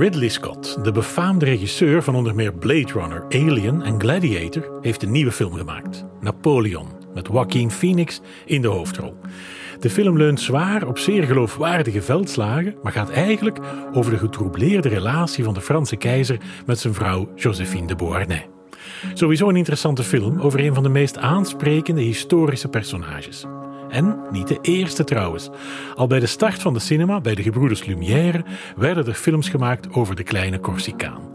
Ridley Scott, de befaamde regisseur van onder meer Blade Runner, Alien en Gladiator, heeft een nieuwe film gemaakt: Napoleon, met Joaquin Phoenix in de hoofdrol. De film leunt zwaar op zeer geloofwaardige veldslagen, maar gaat eigenlijk over de getroubleerde relatie van de Franse keizer met zijn vrouw Joséphine de Beauharnais. Sowieso een interessante film over een van de meest aansprekende historische personages. En niet de eerste trouwens. Al bij de start van de cinema, bij de gebroeders Lumière, werden er films gemaakt over de kleine Corsicaan.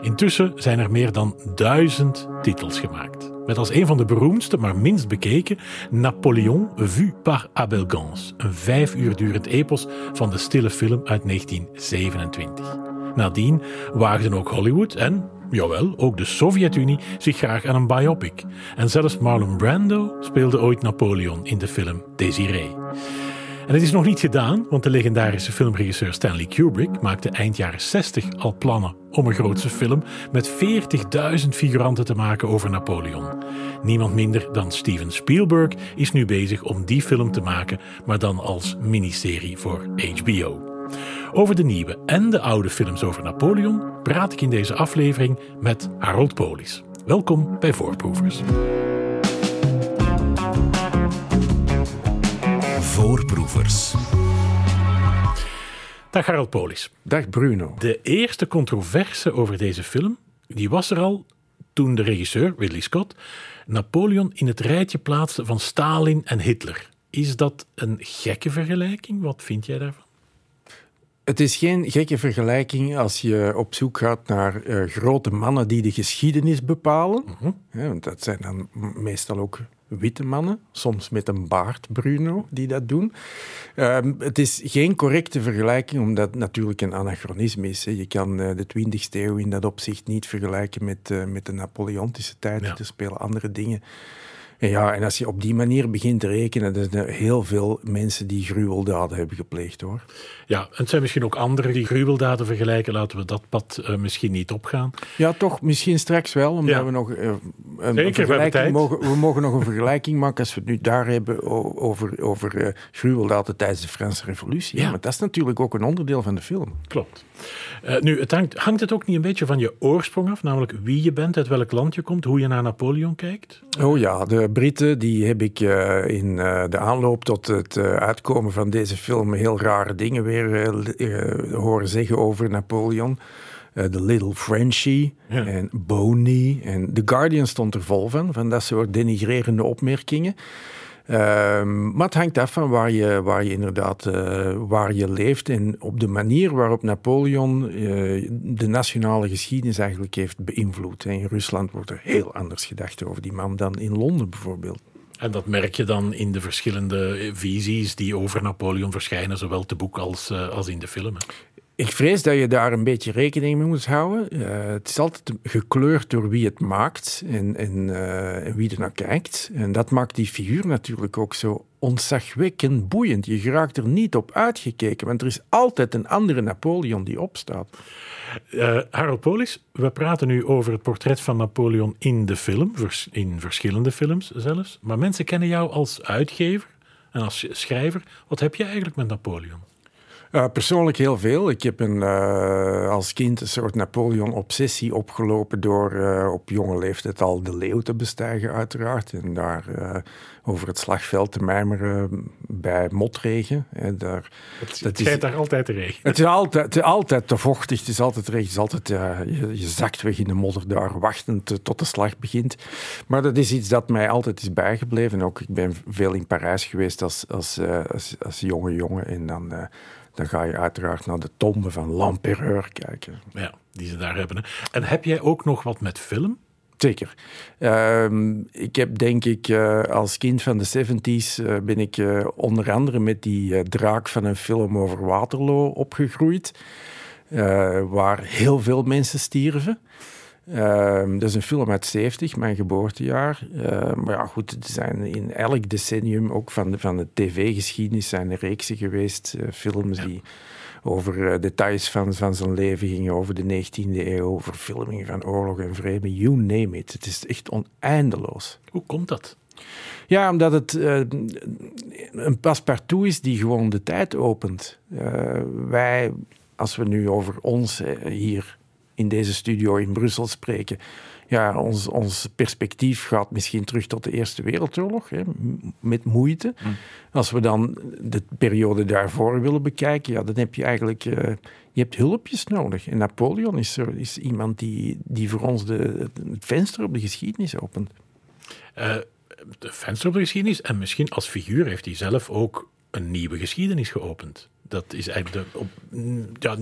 Intussen zijn er meer dan duizend titels gemaakt. Met als een van de beroemdste, maar minst bekeken, Napoleon vu par Abel Gans. Een vijf uur durend epos van de stille film uit 1927. Nadien waagden ook Hollywood en, jawel, ook de Sovjet-Unie zich graag aan een biopic. En zelfs Marlon Brando speelde ooit Napoleon in de film Desiree. En het is nog niet gedaan, want de legendarische filmregisseur Stanley Kubrick maakte eind jaren 60 al plannen om een grootse film met 40.000 figuranten te maken over Napoleon. Niemand minder dan Steven Spielberg is nu bezig om die film te maken, maar dan als miniserie voor HBO. Over de nieuwe en de oude films over Napoleon praat ik in deze aflevering met Harold Polis. Welkom bij Voorproevers. Voorproevers. Dag Harold Polis. Dag Bruno. De eerste controverse over deze film die was er al toen de regisseur, Ridley Scott, Napoleon in het rijtje plaatste van Stalin en Hitler. Is dat een gekke vergelijking? Wat vind jij daarvan? Het is geen gekke vergelijking als je op zoek gaat naar uh, grote mannen die de geschiedenis bepalen. Mhm. Ja, want dat zijn dan meestal ook witte mannen, soms met een baard, Bruno, die dat doen. Ehm, het is geen correcte vergelijking, omdat het natuurlijk een anachronisme is. Hè. Je kan uh, de 20e eeuw in dat opzicht niet vergelijken met, uh, met de Napoleontische tijd. Ja. Er spelen andere dingen. En ja, en als je op die manier begint te rekenen, dan zijn er heel veel mensen die gruweldaden hebben gepleegd, hoor. Ja, en het zijn misschien ook anderen die gruweldaden vergelijken. Laten we dat pad uh, misschien niet opgaan. Ja, toch misschien straks wel, omdat Ja. we nog uh, een, Zeker, we vergelijking tijd. mogen. We mogen nog een vergelijking maken als we het nu daar hebben over, over uh, gruweldaden tijdens de Franse Revolutie. Ja. Maar dat is natuurlijk ook een onderdeel van de film. Klopt. Nu, het hangt, hangt het ook niet een beetje van je oorsprong af, namelijk wie je bent, uit welk land je komt, hoe je naar Napoleon kijkt? Oh ja, de Britten die heb ik uh, in uh, de aanloop tot het uh, uitkomen van deze film heel rare dingen weer horen zeggen over Napoleon. Uh, The Little Frenchie Ja. en Boney. En The Guardian stond er vol van, van dat soort denigrerende opmerkingen. Um, maar het hangt af van waar je, waar je inderdaad uh, waar je leeft en op de manier waarop Napoleon uh, de nationale geschiedenis eigenlijk heeft beïnvloed. In Rusland wordt er heel anders gedacht over die man dan in Londen bijvoorbeeld. En dat merk je dan in de verschillende visies die over Napoleon verschijnen, zowel te boek als, als in de film. Hè? Ik vrees dat je daar een beetje rekening mee moet houden. Uh, het is altijd gekleurd door wie het maakt en, en, uh, en wie er naar kijkt. En dat maakt die figuur natuurlijk ook zo ontzagwekkend boeiend. Je geraakt er niet op uitgekeken, want er is altijd een andere Napoleon die opstaat. Uh, Harold Polis, we praten nu over het portret van Napoleon in de film, in verschillende films zelfs. Maar mensen kennen jou als uitgever en als schrijver. Wat heb je eigenlijk met Napoleon? Uh, persoonlijk heel veel. Ik heb een, uh, als kind een soort Napoleon-obsessie opgelopen door uh, op jonge leeftijd al de leeuw te bestijgen, uiteraard. En daar over het slagveld te mijmeren bij motregen. En daar, het dat is, daar altijd te regen. Het is altijd, het is altijd te vochtig, het is altijd regen. Het is altijd, je, je, zakt weg in de modder daar, wachtend tot de slag begint. Maar dat is iets dat mij altijd is bijgebleven. Ook ik ben veel in Parijs geweest als, als, als, als jonge jongen. En dan dan ga je uiteraard naar de tombe van L'Empereur kijken. Ja, die ze daar hebben. Hè. En heb jij ook nog wat met film? Zeker. Uh, ik heb denk ik uh, als kind van de 70s uh, ben ik uh, onder andere met die draak van een film over Waterloo opgegroeid. waar heel veel mensen stierven. Uh, dat is een film uit 70, mijn geboortejaar. Uh, maar ja, goed, er zijn in elk decennium, ook van de, van de tv-geschiedenis, zijn er reeksen geweest. Films ja. Over details van, van zijn leven gingen, over de 19e eeuw, over filmingen van oorlog en vrede. You name it. Het is echt oneindeloos. Hoe komt dat? Ja, omdat het uh, een paspartout is die gewoon de tijd opent. Uh, wij als we nu over ons eh, hier in deze studio in Brussel spreken, ja, ons, ons perspectief gaat misschien terug tot de Eerste Wereldoorlog, hè, met moeite. Mm. Als we dan de periode daarvoor willen bekijken, ja, dan heb je eigenlijk uh, je hebt hulpjes nodig. En Napoleon is, er, is iemand die, die voor ons de, het venster op de geschiedenis opent. Uh, de venster op de geschiedenis en misschien als figuur heeft hij zelf ook een nieuwe geschiedenis geopend. Dat is eigenlijk de. Op, ja,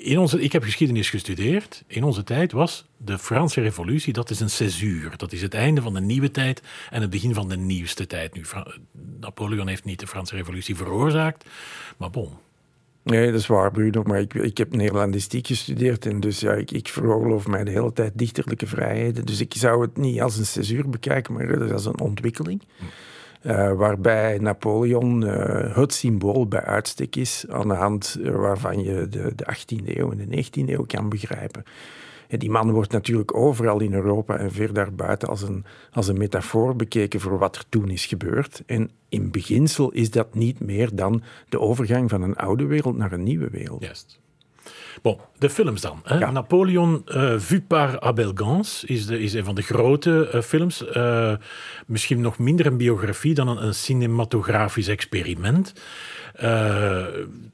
in onze, ik heb geschiedenis gestudeerd. In onze tijd was de Franse Revolutie, dat is een césuur. Dat is het einde van de nieuwe tijd en het begin van de nieuwste tijd. Nu, Napoleon heeft niet de Franse Revolutie veroorzaakt, maar bon. Nee, dat is waar, Bruno. Maar ik, ik heb Nederlandistiek gestudeerd en dus ja, ik, ik veroorloof mij de hele tijd dichterlijke vrijheden. Dus ik zou het niet als een césuur bekijken, maar als een ontwikkeling. Hm. Uh, waarbij Napoleon uh, het symbool bij uitstek is aan de hand uh, waarvan je de, de 18e eeuw en de 19e eeuw kan begrijpen. En die man wordt natuurlijk overal in Europa en ver daarbuiten als een, als een metafoor bekeken voor wat er toen is gebeurd. En in beginsel is dat niet meer dan de overgang van een oude wereld naar een nieuwe wereld. Bon, de films dan. Hè? Napoleon uh, vu par Abel Gans is, de, is een van de grote uh, films. Uh, misschien nog minder een biografie dan een, een cinematografisch experiment.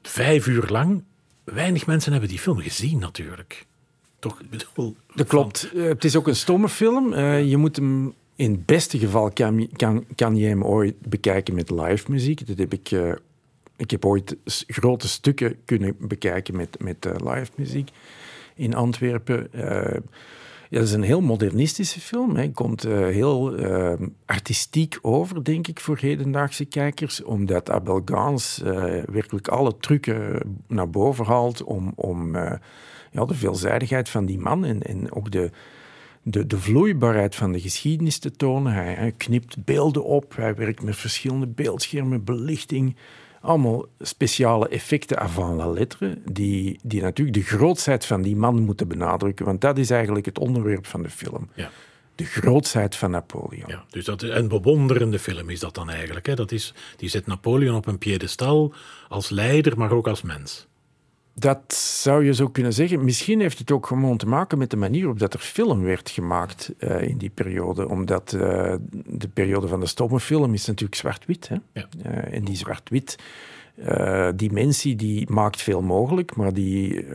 vijf uur lang. Weinig mensen hebben die film gezien natuurlijk. Toch, bedoel, dat klopt. het is ook een stomme film. je moet hem in het beste geval kan, kan, kan je hem ooit bekijken met live muziek. Dat heb ik ik heb ooit grote stukken kunnen bekijken met, met uh, live muziek in Antwerpen. Uh, ja, dat is een heel modernistische film. Hij komt uh, heel artistiek over, denk ik, voor hedendaagse kijkers. Omdat Abel Gans werkelijk alle trucken naar boven haalt om, om ja, de veelzijdigheid van die man en, en ook de, de, de vloeibaarheid van de geschiedenis te tonen. Hij, hij knipt beelden op, hij werkt met verschillende beeldschermen, belichting allemaal speciale effecten avant la lettre, die, die natuurlijk de grootsheid van die man moeten benadrukken, want dat is eigenlijk het onderwerp van de film. Ja. De grootsheid van Napoleon. Ja, dus dat, een bewonderende film is dat dan eigenlijk. Hè? Dat is, die zet Napoleon op een piedestal als leider, maar ook als mens. Dat zou je zo kunnen zeggen. Misschien heeft het ook gewoon te maken met de manier waarop dat er film werd gemaakt uh, in die periode. Omdat uh, de periode van de stomme film is natuurlijk zwart-wit. Ja. Uh, en die zwart-wit dimensie die maakt veel mogelijk, maar die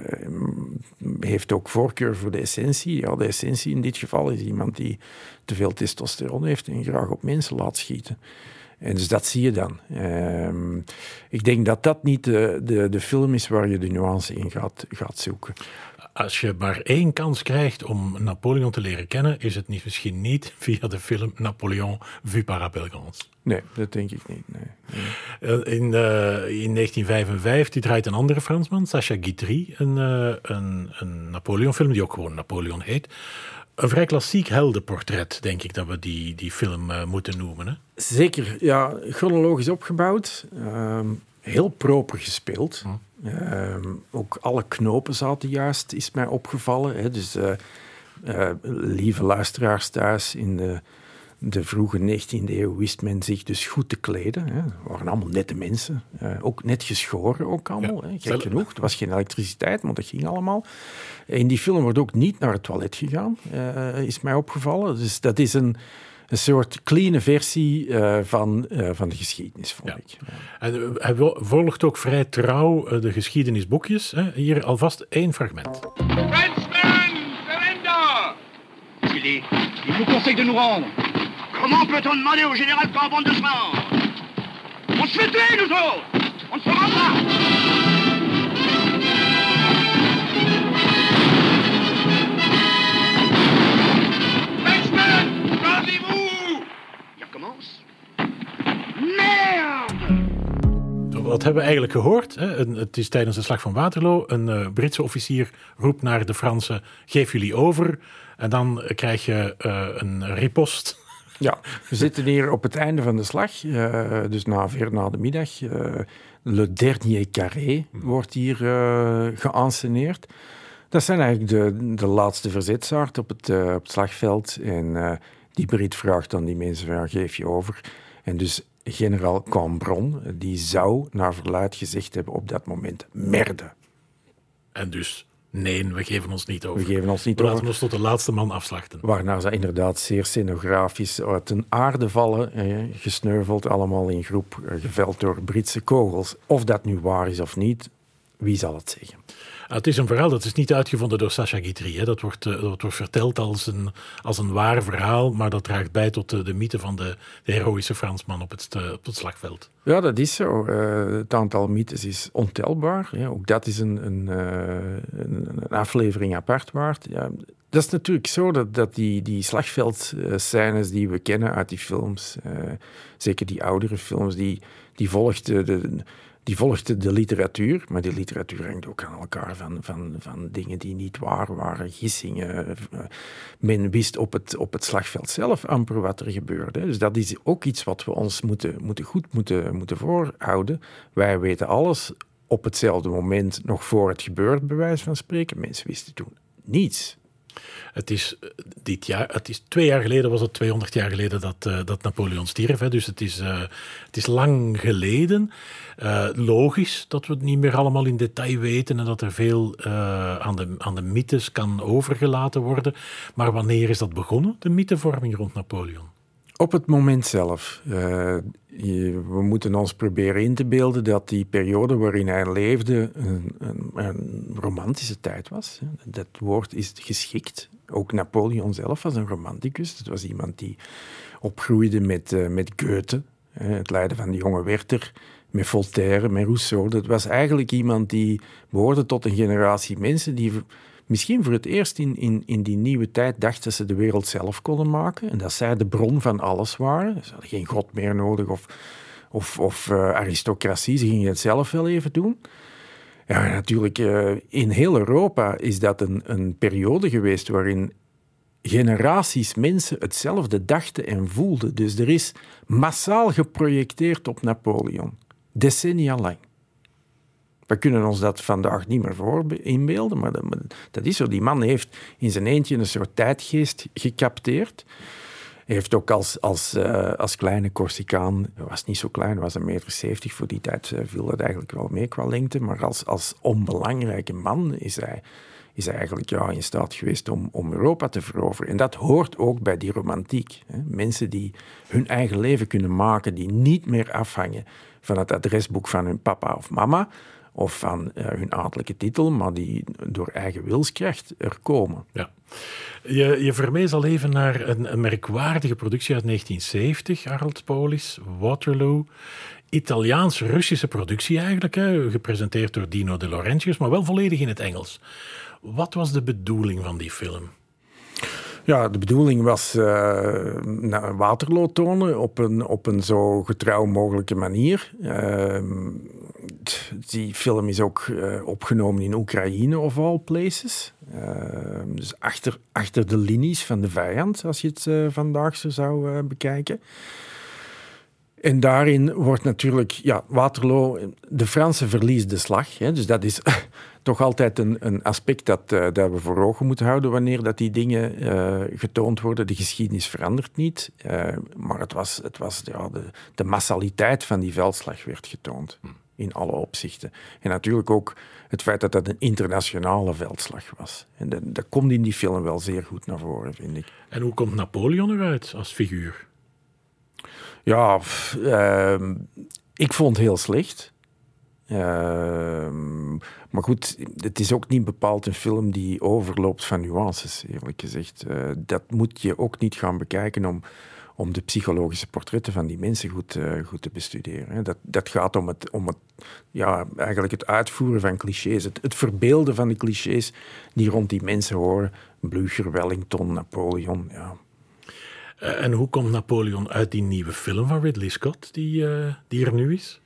heeft ook voorkeur voor de essentie. Ja, de essentie in dit geval is iemand die te veel testosteron heeft en graag op mensen laat schieten. En dus dat zie je dan. Ehm, ik denk dat dat niet de, de, de film is waar je de nuance in gaat, gaat zoeken. Als je maar één kans krijgt om Napoleon te leren kennen, is het niet, misschien niet via de film Napoleon vu par Abelgans. Nee, dat denk ik niet. Nee. Eh, in, uh, in 1955 draait een andere Fransman, Sacha Guitry, een, uh, een, een Napoleon-film die ook gewoon Napoleon heet een vrij klassiek heldenportret, denk ik dat we die, die film uh, moeten noemen. Hè? Zeker, ja, chronologisch opgebouwd. Uh, heel proper gespeeld. Hm. Uh, ook alle knopen zaten juist, is mij opgevallen. Hè. Dus uh, lieve luisteraars thuis in de de vroege 19e eeuw wist men zich dus goed te kleden. Hè. Het waren allemaal nette mensen. Uh, ook net geschoren, ook allemaal. hè. Gek genoeg. Er was geen elektriciteit, maar dat ging allemaal. In die film wordt ook niet naar het toilet gegaan, uh, is mij opgevallen. Dus dat is een, een soort clean versie uh, van, van de geschiedenis, vond ja. ik. En hij volgt ook vrij trouw de geschiedenisboekjes. Hè. Hier alvast één fragment. Frenchmen, surrender! Il vous conseille de nous rendre. Comment peut-on demander au général Cambon de se rendre? On se fait tuer, nous autres! On ne se rend pas wat hebben we eigenlijk gehoord? Het is tijdens de slag van Waterloo. Een uh, Britse officier roept naar de Fransen: geef jullie over. En dan krijg je uh, een ripost ja, we zitten hier op het einde van de slag, uh, dus na, ver na de middag. Uh, Le Dernier Carré wordt hier uh, geanceneerd. Dat zijn eigenlijk de, de laatste verzetsaard op het, op het slagveld. En die Brit vraagt dan die mensen, van, geef je over. En dus generaal Cambron, die zou naar verluid gezegd hebben op dat moment, merde. En dus, nee, we geven ons niet over. We geven ons niet we laten over. ons tot de laatste man afslachten. Waarna ze inderdaad zeer scenografisch uit de aarde vallen, eh, gesneuveld, allemaal in groep, eh, geveld door Britse kogels. Of dat nu waar is of niet, wie zal het zeggen? Ah, het is een verhaal dat is niet uitgevonden door Sacha Guitry. Hè. Dat, wordt, uh, dat wordt verteld als een, als een waar verhaal, maar dat draagt bij tot de, de mythe van de, de heroïsche Fransman op het, uh, op het slagveld. Ja, dat is zo. Het aantal mythes is ontelbaar. Ja, ook dat is een, een, een, aflevering apart waard. Ja, dat is natuurlijk zo dat, dat die, die slagveldscènes die we kennen uit die films, zeker die oudere films, die, die volgden de, die volgde de literatuur, maar die literatuur hangt ook aan elkaar van, van, van dingen die niet waar waren, gissingen. Men wist op het, op het slagveld zelf amper wat er gebeurde. Dus dat is ook iets wat we ons moeten, moeten goed moeten, moeten voorhouden. Wij weten alles op hetzelfde moment, nog voor het gebeurt, bij wijze van spreken. Mensen wisten toen niets. Het is, dit jaar, het is twee jaar geleden, was het 200 jaar geleden dat, uh, dat Napoleon stierf. Dus het is, uh, het is lang geleden. Logisch dat we het niet meer allemaal in detail weten en dat er veel aan, de, aan de mythes kan overgelaten worden. Maar wanneer is dat begonnen, de mythevorming rond Napoleon? Op het moment zelf. Je, we moeten ons proberen in te beelden dat die periode waarin hij leefde een, een, een, romantische tijd was. Dat woord is geschikt. Ook Napoleon zelf was een romanticus. Het was iemand die opgroeide met, uh, met Goethe, het lijden van de jonge Werther, met Voltaire, met Rousseau. Dat was eigenlijk iemand die behoorde tot een generatie mensen die misschien voor het eerst in, in, in die nieuwe tijd dachten ze de wereld zelf konden maken. En dat zij de bron van alles waren. Ze hadden geen god meer nodig of, of, of uh, aristocratie. Ze gingen het zelf wel even doen. Ja, natuurlijk, uh, in heel Europa is dat een, een periode geweest waarin generaties mensen hetzelfde dachten en voelden. Dus er is massaal geprojecteerd op Napoleon. Decennia lang. We kunnen ons dat vandaag niet meer voor inbeelden, maar dat, is zo. Die man heeft in zijn eentje een soort tijdgeest gecapteerd. Heeft ook als, als, uh, als kleine Corsicaan, was niet zo klein, was een meter zeventig voor die tijd, uh, viel dat eigenlijk wel mee qua lengte, maar als, als onbelangrijke man is hij, is hij eigenlijk ja, in staat geweest om, om Europa te veroveren. En dat hoort ook bij die romantiek. Hè? Mensen die hun eigen leven kunnen maken, die niet meer afhangen van het adresboek van hun papa of mama, of van uh, hun adellijke titel, maar die door eigen wilskracht er komen. Ja. Je, je verwees al even naar een, een merkwaardige productie uit 1970, Arnold Polis, Waterloo. Italiaans-Russische productie eigenlijk, hè, gepresenteerd door Dino De Laurentiis, maar wel volledig in het Engels. Wat was de bedoeling van die film? Ja, de bedoeling was uh, Waterloo tonen op een, op een zo getrouw mogelijke manier. Uh, die film is ook uh, opgenomen in Oekraïne, of all places. dus achter, achter de linies van de vijand, als je het vandaag zo zou bekijken. En daarin wordt natuurlijk, ja, Waterloo, de Fransen verliezen de slag. Hè, dus dat is toch altijd een, een aspect dat, uh, dat we voor ogen moeten houden wanneer dat die dingen uh, getoond worden. De geschiedenis verandert niet, uh, maar het was, het was ja, de, de massaliteit van die veldslag werd getoond. In alle opzichten. En natuurlijk ook het feit dat dat een internationale veldslag was. En dat, dat komt in die film wel zeer goed naar voren, vind ik. En hoe komt Napoleon eruit als figuur? Ja, uh, ik vond het heel slecht. Uh, maar goed, het is ook niet bepaald een film die overloopt van nuances, eerlijk gezegd. Uh, dat moet je ook niet gaan bekijken om, om de psychologische portretten van die mensen goed, uh, goed te bestuderen. Dat, dat gaat om, het, om het, ja, eigenlijk het uitvoeren van clichés, het, het verbeelden van de clichés die rond die mensen horen. Blücher, Wellington, Napoleon, ja. Uh, en hoe komt Napoleon uit die nieuwe film van Ridley Scott, die, uh, die er nu is?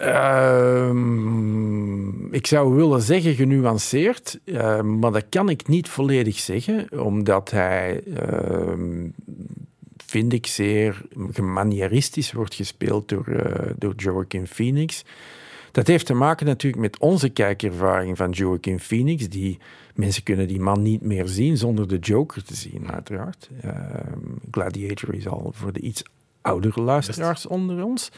Uh, ik zou willen zeggen genuanceerd, uh, maar dat kan ik niet volledig zeggen, omdat hij, vind ik, zeer gemanieristisch wordt gespeeld door, uh, door Joaquin Phoenix. Dat heeft te maken natuurlijk met onze kijkervaring van Joaquin Phoenix. Die, mensen kunnen die man niet meer zien zonder de Joker te zien, uiteraard. Uh, Gladiator is al voor de iets oudere luisteraars onder ons.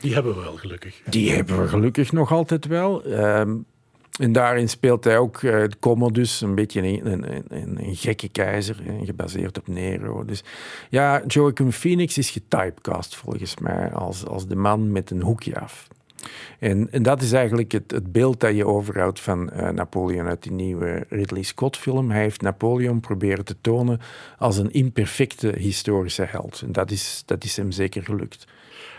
Die hebben we wel, gelukkig. Die hebben we gelukkig nog altijd wel. Ehm, en daarin speelt hij ook uh, Commodus, een beetje een, een, een, een gekke keizer, gebaseerd op Nero. Dus ja, Joachim Phoenix is getypecast volgens mij als, als de man met een hoekje af. En, en dat is eigenlijk het, het beeld dat je overhoudt van uh, Napoleon uit die nieuwe Ridley Scott-film. Hij heeft Napoleon proberen te tonen als een imperfecte historische held. En dat is, dat is hem zeker gelukt.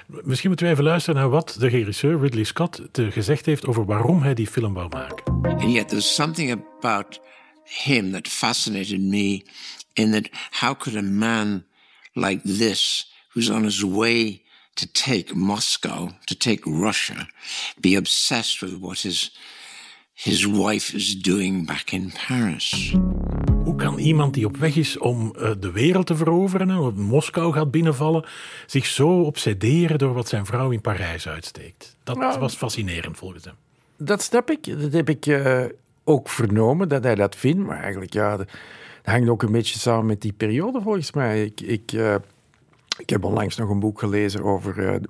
Misschien moeten we even luisteren naar wat de regisseur Ridley Scott te gezegd heeft over waarom hij die film wou maken. And yet there's something about him that fascinated me in that how could a man like this who's on his way to take Moscow, to take Russia, be obsessed with what his his wife is doing back in Paris. Hoe kan iemand die op weg is om uh, de wereld te veroveren en op Moskou gaat binnenvallen, zich zo obsederen door wat zijn vrouw in Parijs uitsteekt? Dat nou, was fascinerend volgens hem. Dat snap ik. Dat heb ik uh, ook vernomen, dat hij dat vindt. Maar eigenlijk, ja, dat hangt ook een beetje samen met die periode volgens mij. Ik, ik, uh, ik heb onlangs nog een boek gelezen over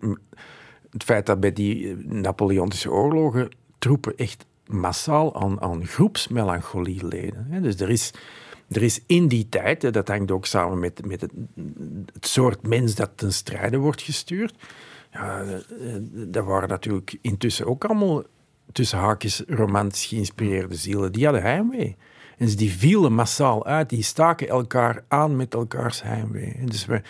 het feit dat bij die Napoleontische oorlogen troepen echt massaal aan, aan groepsmelancholie leden. Dus er is, er is in die tijd, dat hangt ook samen met, met het, soort mens dat ten strijde wordt gestuurd. Ja, dat waren natuurlijk intussen ook allemaal tussen haakjes romantisch geïnspireerde zielen. Die hadden heimwee. En die vielen massaal uit, die staken elkaar aan met elkaars heimwee. Dus we,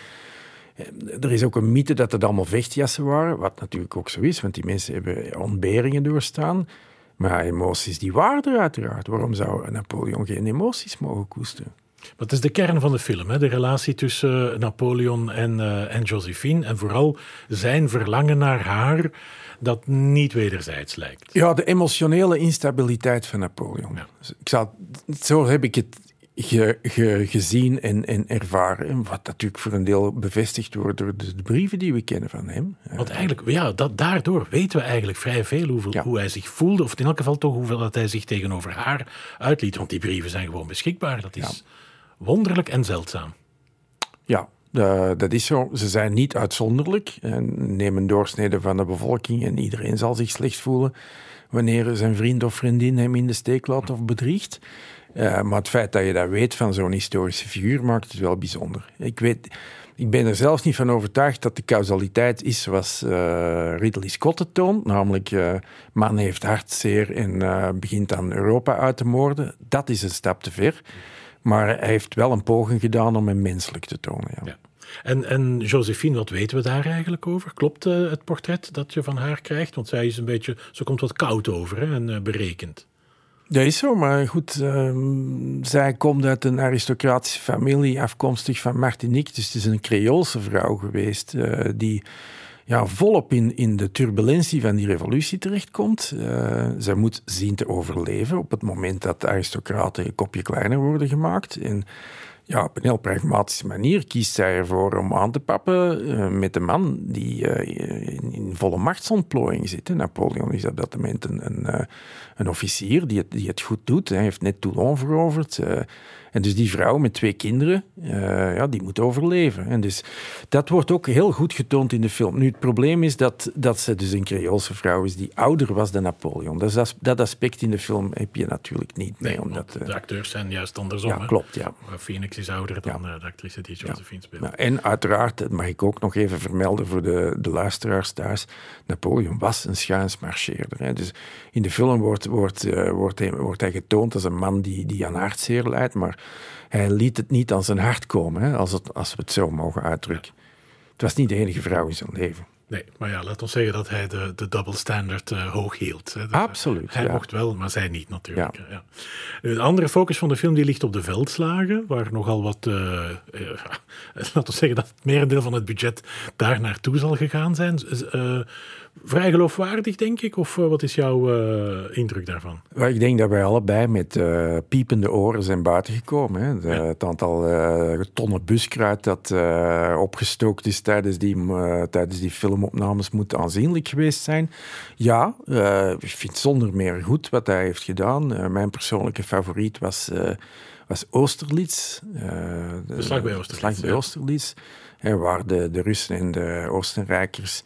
er is ook een mythe dat het allemaal vechtjassen waren, wat natuurlijk ook zo is, want die mensen hebben ontberingen doorstaan. Maar emoties die waren er uiteraard. Waarom zou Napoleon geen emoties mogen koesteren? Dat is de kern van de film, hè? de relatie tussen eh, Napoleon en, uh, en Josephine. En vooral zijn verlangen naar haar, dat niet wederzijds lijkt. Ja, de emotionele instabiliteit van Napoleon. Ja. Dus ik zou, zo heb ik het ge, ge, gezien en, en ervaren. Wat natuurlijk voor een deel bevestigd wordt door de, brieven die we kennen van hem. Want eigenlijk, ja, dat, daardoor weten we eigenlijk vrij veel hoe, hoe hij zich voelde. Of in elk geval toch hoeveel dat hij zich tegenover haar uitliet. Want die brieven zijn gewoon beschikbaar. Dat is wonderlijk en zeldzaam. Ja, uh, dat is zo. Ze zijn niet uitzonderlijk. En nemen doorsnede van de bevolking en iedereen zal zich slecht voelen wanneer zijn vriend of vriendin hem in de steek laat of bedriegt. Uh, maar het feit dat je dat weet van zo'n historische figuur maakt het wel bijzonder. Ik, weet, ik ben er zelfs niet van overtuigd dat de causaliteit is zoals uh, Ridley Scott het toont. Namelijk, uh, man heeft hartzeer en begint aan Europa uit te moorden. Dat is een stap te ver. Maar hij heeft wel een poging gedaan om hem menselijk te tonen. Ja. ja. En, en Josephine, wat weten we daar eigenlijk over? Klopt het portret dat je van haar krijgt? Want zij is een beetje, ze komt wat koud over hè, en berekend. Dat is zo, maar goed, ehm, zij komt uit een aristocratische familie, afkomstig van Martinique. Dus het is een Creoolse vrouw geweest uh, die ja, volop in, in de turbulentie van die revolutie terechtkomt. Uh, zij moet zien te overleven op het moment dat de aristocraten een kopje kleiner worden gemaakt. En ja, op een heel pragmatische manier kiest zij ervoor om aan te pappen uh, met de man die volle machtsontplooiing zit. Napoleon is op dat moment een, een, uh, een officier die het, die het goed doet. Hij heeft net Toulon veroverd. En dus die vrouw met twee kinderen, uh, ja, die moet overleven. En dus dat wordt ook heel goed getoond in de film. Nu, het probleem is dat, dat ze dus een Creoolse vrouw is die ouder was dan Napoleon. Dus dat, dat aspect in de film heb je natuurlijk niet mee. Nee, omdat, de acteurs zijn juist andersom. Ja, klopt, ja. Phoenix is ouder dan ja. de actrice die Josephine speelt. Ja, en uiteraard, dat mag ik ook nog even vermelden voor de, de luisteraars thuis, Napoleon was een schuinsmarcheerder. Hè. Dus in de film wordt, wordt, uh, wordt, hij, wordt hij getoond als een man die, die aan hartzeer leidt, maar hij liet het niet aan zijn hart komen, hè, als, het, als we het zo mogen uitdrukken. Het was niet de enige vrouw in zijn leven. Nee, maar ja, laat ons zeggen dat hij de, de double standard uh, hoog hield. Hè. Absoluut. Hij mocht wel, maar zij niet natuurlijk. Ja. Ja. De andere focus van de film die ligt op de veldslagen, waar nogal wat, uh, uh, laten we zeggen dat het merendeel van het budget daar naartoe zal gegaan zijn vrij geloofwaardig, denk ik? Of uh, wat is jouw uh, indruk daarvan? Well, ik denk dat wij allebei met uh, piepende oren zijn buitengekomen. Hè. De, ja. Het aantal tonnen buskruid dat opgestookt is tijdens die, tijdens die filmopnames moet aanzienlijk geweest zijn. Ja, ik vind zonder meer goed wat hij heeft gedaan. mijn persoonlijke favoriet was, was Oosterlitz. de slag bij Oosterlitz. Slag bij Oosterlitz. waar de, de Russen en de Oostenrijkers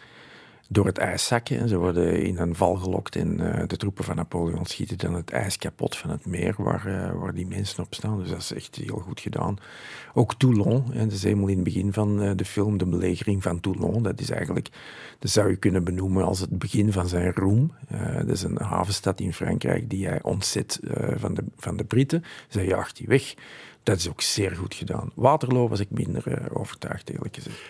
door het ijs zakken. Ze worden in een val gelokt en uh, de troepen van Napoleon schieten dan het ijs kapot van het meer waar, uh, waar die mensen op staan. Dus dat is echt heel goed gedaan. Ook Toulon, en dat is helemaal in het begin van uh, de film, de belegering van Toulon. Dat is eigenlijk, dat zou je kunnen benoemen als het begin van zijn roem. dat is een havenstad in Frankrijk die hij ontzet van, de, van de Britten. Zij jaagt die weg. Dat is ook zeer goed gedaan. Waterloo was ik minder overtuigd, eerlijk gezegd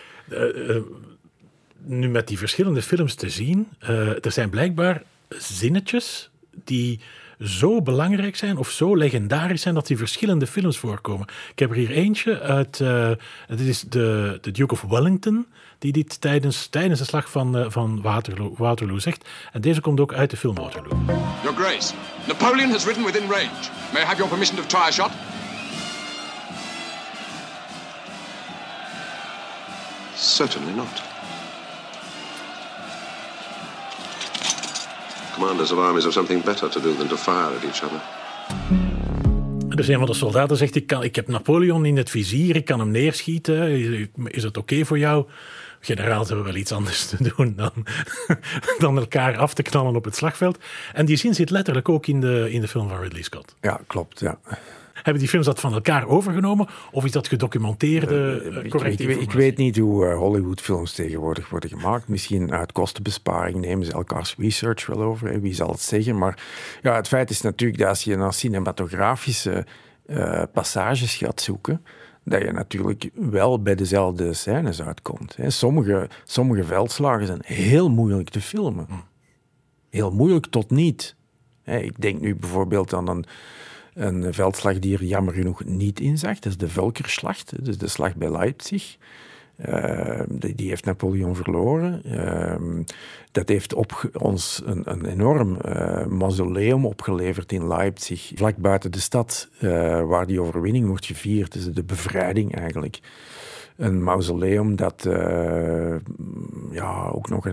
nu met die verschillende films te zien, uh, er zijn blijkbaar zinnetjes die zo belangrijk zijn of zo legendarisch zijn dat die verschillende films voorkomen. Ik heb er hier eentje uit, uh, dit is de, de Duke of Wellington, die dit tijdens, tijdens de slag van, uh, van Waterloo, Waterloo zegt. En deze komt ook uit de film Waterloo. Your Grace, Napoleon has ridden within range. May I have your permission to try a shot? Certainly not. Commanders of armies have something better to do than to fire at each other. Dus een van de soldaten zegt: ik, kan, ik heb Napoleon in het vizier, ik kan hem neerschieten. Is het oké voor jou? Generaal, hebben wel iets anders te doen dan, dan elkaar af te knallen op het slagveld. En die zin zit letterlijk ook in de, in de film van Ridley Scott. Ja, klopt. Ja. Hebben die films dat van elkaar overgenomen? Of is dat gedocumenteerde uh, correct ik, ik, weet niet hoe uh, Hollywood-films tegenwoordig worden gemaakt. Misschien uit kostenbesparing nemen ze elkaars research wel over. Wie zal het zeggen? Maar ja, het feit is natuurlijk dat als je naar cinematografische uh, passages gaat zoeken dat je natuurlijk wel bij dezelfde scènes uitkomt. Sommige, sommige veldslagen zijn heel moeilijk te filmen. Hm. Heel moeilijk tot niet. Ik denk nu bijvoorbeeld aan een, een veldslag die er jammer genoeg niet in zag. Dat is de Vulkerslacht, dus de slag bij Leipzig. Uh, die heeft Napoleon verloren. Uh, dat heeft op ons een, een enorm uh, mausoleum opgeleverd in Leipzig, vlak buiten de stad, eh, waar die overwinning wordt gevierd. Dus de bevrijding eigenlijk een mausoleum dat uh, ja, ook nog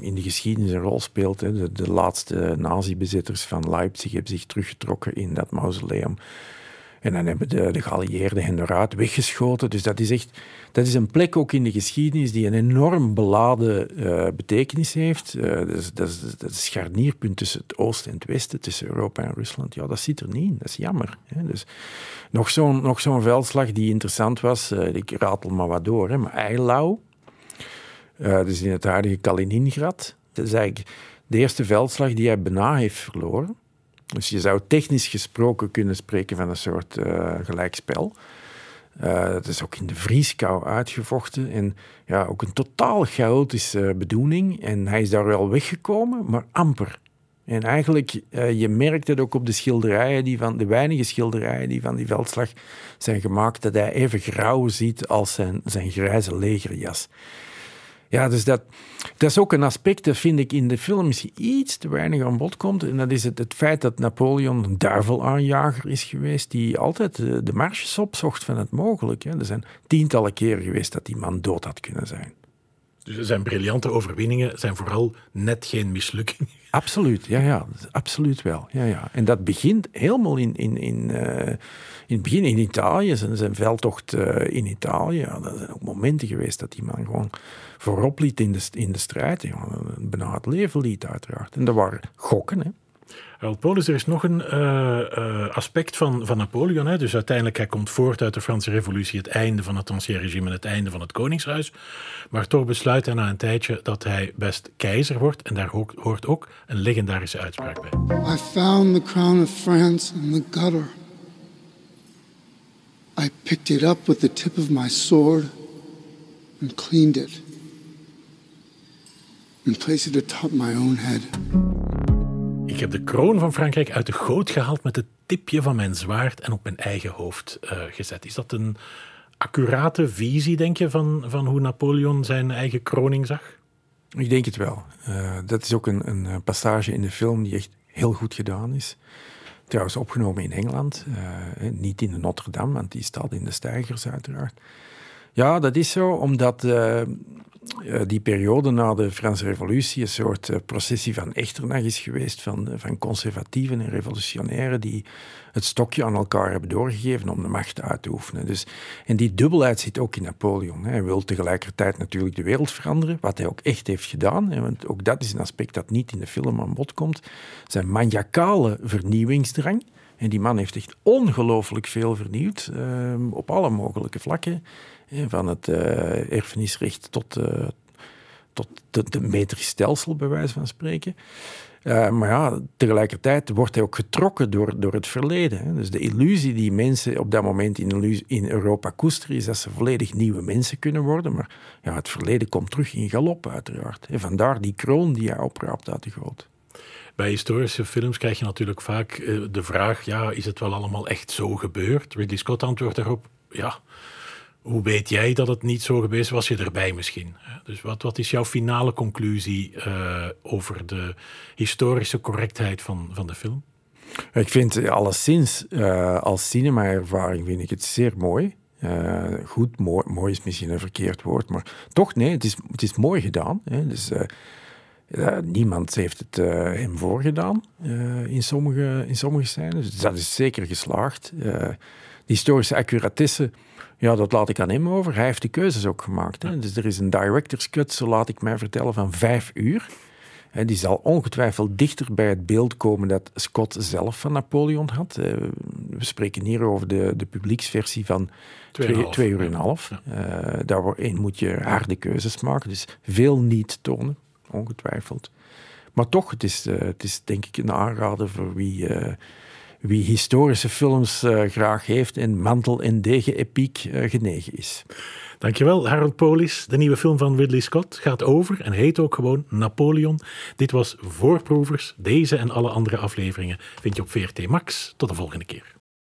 in de geschiedenis een rol speelt. Hè. De, laatste nazi-bezitters van Leipzig hebben zich teruggetrokken in dat mausoleum. En dan hebben de, de geallieerden hen eruit weggeschoten. Dus dat is echt dat is een plek ook in de geschiedenis die een enorm beladen uh, betekenis heeft. Uh, dat, is, dat, is, dat is scharnierpunt tussen het oosten en het westen, tussen Europa en Rusland. Ja, dat zit er niet in. Dat is jammer. Hè. Dus nog zo'n nog zo'n veldslag die interessant was. Uh, ik ratel maar wat door. Hè. Maar Eilau, dus in het huidige Kaliningrad. Dat is eigenlijk de eerste veldslag die hij bijna heeft verloren. Dus je zou technisch gesproken kunnen spreken van een soort uh, gelijkspel. Dat is ook in de vrieskou uitgevochten. En ja, ook een totaal chaotische bedoeling. En hij is daar wel weggekomen, maar amper. En eigenlijk, uh, je merkt het ook op de schilderijen, die van, de weinige schilderijen die van die veldslag zijn gemaakt, dat hij even grauw ziet als zijn, zijn grijze legerjas. Ja, dus dat, dat is ook een aspect dat vind ik in de film iets te weinig aan bod komt. En dat is het, het feit dat Napoleon een duivelaanjager is geweest, die altijd de, de marges opzocht van het mogelijke. Er zijn tientallen keren geweest dat die man dood had kunnen zijn. Dus zijn briljante overwinningen zijn vooral net geen mislukking. Absoluut, ja, ja, absoluut wel. Ja, ja. En dat begint helemaal in, in, in, uh, in het begin in Italië, zijn, zijn veldtocht uh, in Italië. Ja, er zijn ook momenten geweest dat die man gewoon voorop liet in de, in de strijd. Ja, bijna het leven liet, uiteraard. En dat waren gokken, hè. Polis, er is nog een uh, aspect van, van Napoleon. Hè. Dus uiteindelijk, hij komt voort uit de Franse revolutie, het einde van het ancien regime en het einde van het koningshuis. Maar toch besluit hij na een tijdje dat hij best keizer wordt. En daar hoort ook een legendarische uitspraak bij. I found the crown of France in the gutter. I picked it up with the tip of my sword and cleaned it. And placed it atop my own head. Ik heb de kroon van Frankrijk uit de goot gehaald met het tipje van mijn zwaard en op mijn eigen hoofd uh, gezet. Is dat een accurate visie, denk je, van, van hoe Napoleon zijn eigen kroning zag? Ik denk het wel. Uh, dat is ook een, een, passage in de film die echt heel goed gedaan is. Trouwens opgenomen in Engeland, niet in Notre Dame, want die staat in de stijgers uiteraard. Ja, dat is zo, omdat uh, die periode na de Franse Revolutie een soort uh, processie van echternach is geweest van, van conservatieven en revolutionairen die het stokje aan elkaar hebben doorgegeven om de macht uit te oefenen. Dus, en die dubbelheid zit ook in Napoleon. Hij wil tegelijkertijd natuurlijk de wereld veranderen, wat hij ook echt heeft gedaan. Hè, want ook dat is een aspect dat niet in de film aan bod komt. Zijn maniacale vernieuwingsdrang. En die man heeft echt ongelooflijk veel vernieuwd uh, op alle mogelijke vlakken. Van het uh, erfenisrecht tot, uh, tot het metrisch stelsel, bij wijze van spreken. Uh, maar ja, tegelijkertijd wordt hij ook getrokken door, door het verleden. Dus de illusie die mensen op dat moment in, in Europa koesteren, is dat ze volledig nieuwe mensen kunnen worden. Maar ja, het verleden komt terug in galop, uiteraard. En vandaar die kroon die hij opraapt uit de goot. Bij historische films krijg je natuurlijk vaak de vraag: ja, is het wel allemaal echt zo gebeurd? Ridley Scott antwoordt daarop: ja. Hoe weet jij dat het niet zo geweest was? Je erbij misschien. Dus wat, wat is jouw finale conclusie uh, over de historische correctheid van, van de film? Ik vind alleszins, uh, als cinema-ervaring vind ik het zeer mooi. Uh, goed, mooi, mooi is misschien een verkeerd woord, maar toch, nee, het is, het is mooi gedaan. Hè. Dus, niemand heeft het hem voorgedaan in, sommige, in sommige scènes. Dus dat is zeker geslaagd. Historische accuratesse ja, dat laat ik aan hem over. Hij heeft de keuzes ook gemaakt. Hè. Dus er is een director's cut, zo laat ik mij vertellen, van vijf uur. En die zal ongetwijfeld dichter bij het beeld komen dat Scott zelf van Napoleon had. Eh, we spreken hier over de, de publieksversie van twee, twee uur en een half. Ja. Uh, daarin moet je harde keuzes maken, dus veel niet tonen, ongetwijfeld. Maar toch, het is, uh, het is denk ik een aanrader voor wie wie historische films uh, graag heeft en mantel- en degen-epiek uh, genegen is. Dankjewel, Harold Polis. De nieuwe film van Ridley Scott gaat over en heet ook gewoon Napoleon. Dit was Voorproevers. Deze en alle andere afleveringen vind je op VRT Max. Tot de volgende keer.